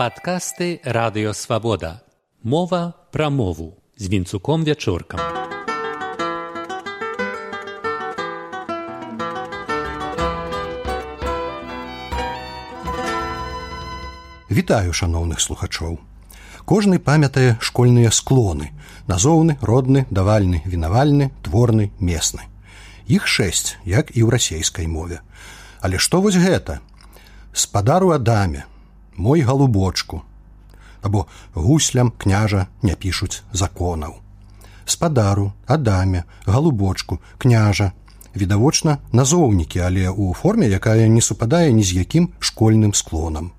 Падкасты радыёвабода. Мова пра мову з вінцуком вячоркам. Вітаю шаноўных слухачоў. Кожны памятае школьныя склоны: назоўны, родны, давальны, вінавальны, творны, месны. Іх шэсць, як і ў расейскай мове. Але што вось гэта? Спадару Адаме, мой галубочку. Або гуслям княжа не пішуць законаў. Спадару адаме галубочку княжа. Відавочна назоўнікі але ў форме якая не супадае ні з якім школьным склонам.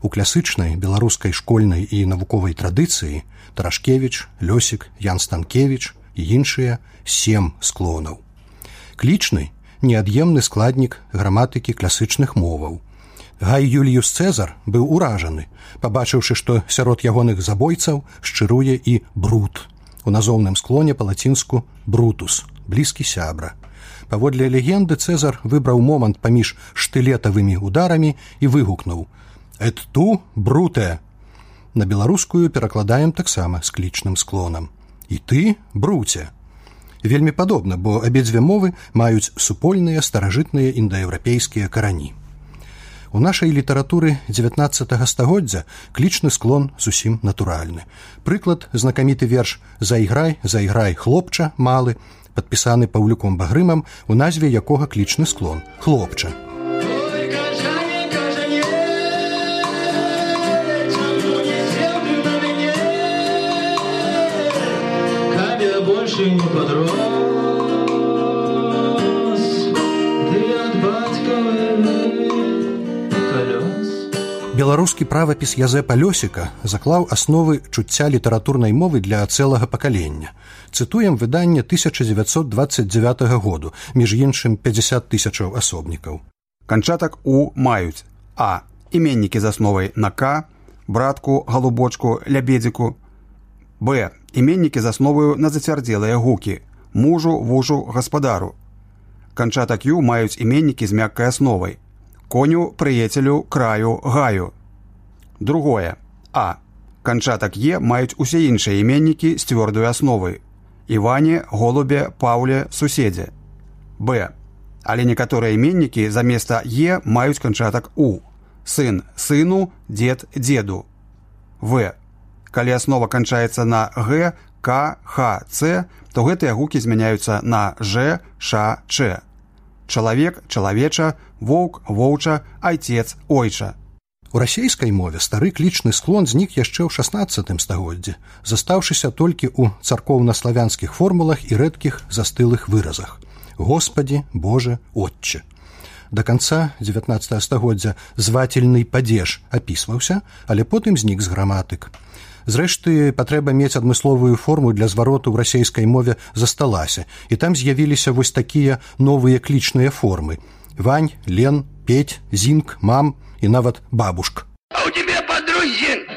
У клясычнай беларускай школьнай і навуковай традыцыі тарашкевич лёсік ян станкевич і іншыя сем склонаў. Клічны неад'емны складнік граматыкі класычных моваў Гай Юліюс Цезар быў уражаны, пабачыўшы, што сярод ягоных забойцаў шчыруе і бруд. У назоўным склоне па-лацінску брутус, блізкі сябра. Паводле легенды Цезар выбраў момант паміж штылетавымі ударамі і выгукнуў: «Эт ту брутэ. На беларускую перакладаем таксама з клічным склонам. І ты бруце. Вельмі падобна, бо абедзве мовы маюць супольныя старажытныя індаеўрапейскія карані. У нашай літаратуры 19 стагоддзя клічны склон зусім натуральны. Прыклад знакаміты верш зайграй, зайграй хлопча малы, падпісаны паўлюком багрымам, у назве якога клічны склон хлопча. больше не подрос беларускі правапіс язэпа лёсіка заклаў асновы чуцця літаратурнай мовы для цэлага пакалення. Цытуем выданне 1929 году між іншым 50 тысячаў асобнікаў. Канчатак у маюць. А. Іменнікі з асновай на к братку галубочку лябедзіку. Б. Іменнікі з асноваю на зацвярдзелыя гукі мужу вужу гаспадару. Канчатак ю маюць іменнікі з мяккай асновай коню прыяцелю краю гаю. Другое. А. Канчатак е маюць усе іншыя іменнікі з цвёрдой асновы. Іване голубе паўле суседзе. Б. Але некаторыя іменнікі заместа е маюць канчатак у. Сын сыну дзед дзеду. В. Калі аснова канчаецца на г к х ц то гэтыя гукі змяняюцца на ж ша ч чалавек чалавеча воўк воўча айцец ойча. У расійскай мове стары клічны склон знік яшчэ ў 16 стагоддзе застаўшыся толькі ў царкоўна-славянскіх формулах і рэдкіх застылых выразах. Господі боже отче до конца 19 стагоддзя звательны падзеж апісваўся але потым знік з граматык Зрэшты, патрэба мець адмысловую форму для звароту ў расійскай мове засталася, і там з'явіліся вось такія новыя клічныя формы. Вань, лен, петь, зінк, мам і нават бабушка. А у тебя подрузин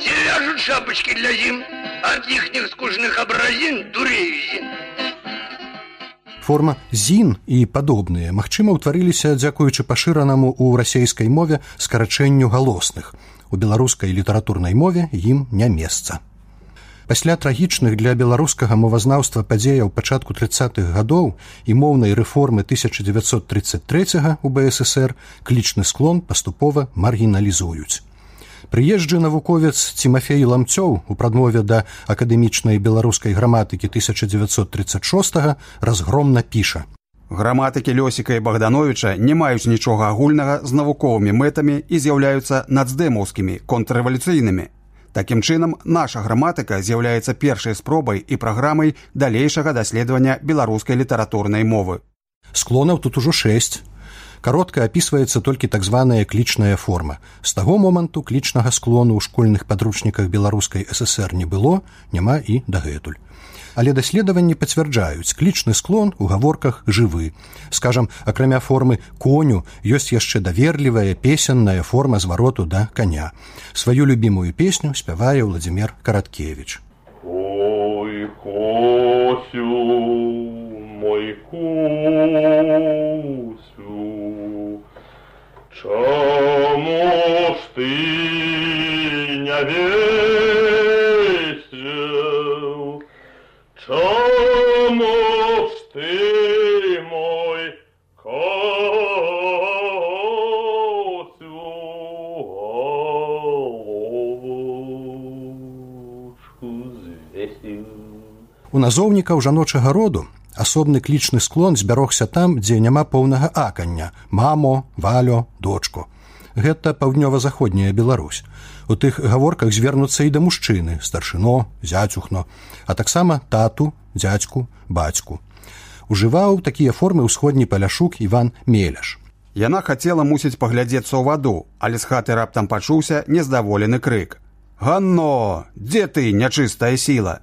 все вяжут шапочки для зим, от ихних скучных образин дуреюзин. Форма зін і падобныя, магчыма, ўтварыліся дзякуючы пашыранаму ў расійскай мове скарачэнню галосных у беларускай літаратурнай мове ім не месца. Пасля трагічных для беларускага мовазнаўства падзеяў пачатку тридцатых гадоў і моўнай рэформы 1933 у БСР клічны склон паступова маргіналізуюць. Прыезджы навуковец Тимофей ламцёў у прадмове да акадэмічнай беларускай граматыкі 1936 разгромна піша Граматыкі лёсіка і Богдановича не маюць нічога агульнага з навуковымі мэтамі і з'яўляюцца нацдэмаўскімі контррэвалюцыйнымі. Такім чынам, наша граматыка з'яўляецца першай спробай і праграмай далейшага даследавання беларускай літаратурнай мовы. Склонаў тут ужо шэсць. Каротка апісваецца толькі так званая клічная форма. З таго моманту клічнага склону ў школьных падручніках беларускай ССР не было, няма і дагэтуль. Але даследаванні пацвярджаюць клічны склон у гаворках жывы. Скажам акрамя формы коню ёсць яшчэ даверлівая песенная форма звароту да коня сваю любімую песню спявае владимир караткевич Ой, мой кусю, чому ж ты не весел. Чому ж ти мой Косю головушку звесил? У назоўнікаў жаночага роду асобны клічны склон збярогся там, дзе няма поўнага акання, мамо, валё, дочку. Гэта паўднёва-заходняя Беларусь. У тых гаворках звернуцца і да мужчыны, старшыно, зяцюхно, а таксама тату, дзядзьку, бацьку. Ужываў такія формы ўсходні паляшук Іван Меляш. Яна хацела мусіць паглядзецца ў ваду, але з хаты раптам пачуўся нездаволены крык. Ганно, дзе ты, нячыстая сіла?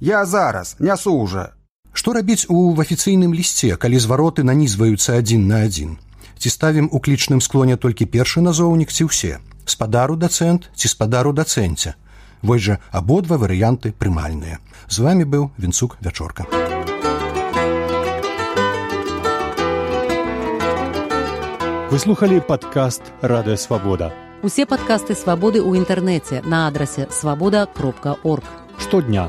Я зараз нясу ўжа. Што рабіць у афіцыйным лісце, калі звароты нанізваюцца адзін на адзін? Ці ставім у клічным склоне толькі першы назоўнік ці ўсе? Спадару дацэнт ці спадару дацэнце? Вось жа абодва варыянты прымальныя. З вами быў вінцук вячорка. Вы слухали падкаст радыёвабода. Усе падкасты свабоды ў інтэрнэце на адрасе свабода кропка орг. Штодня,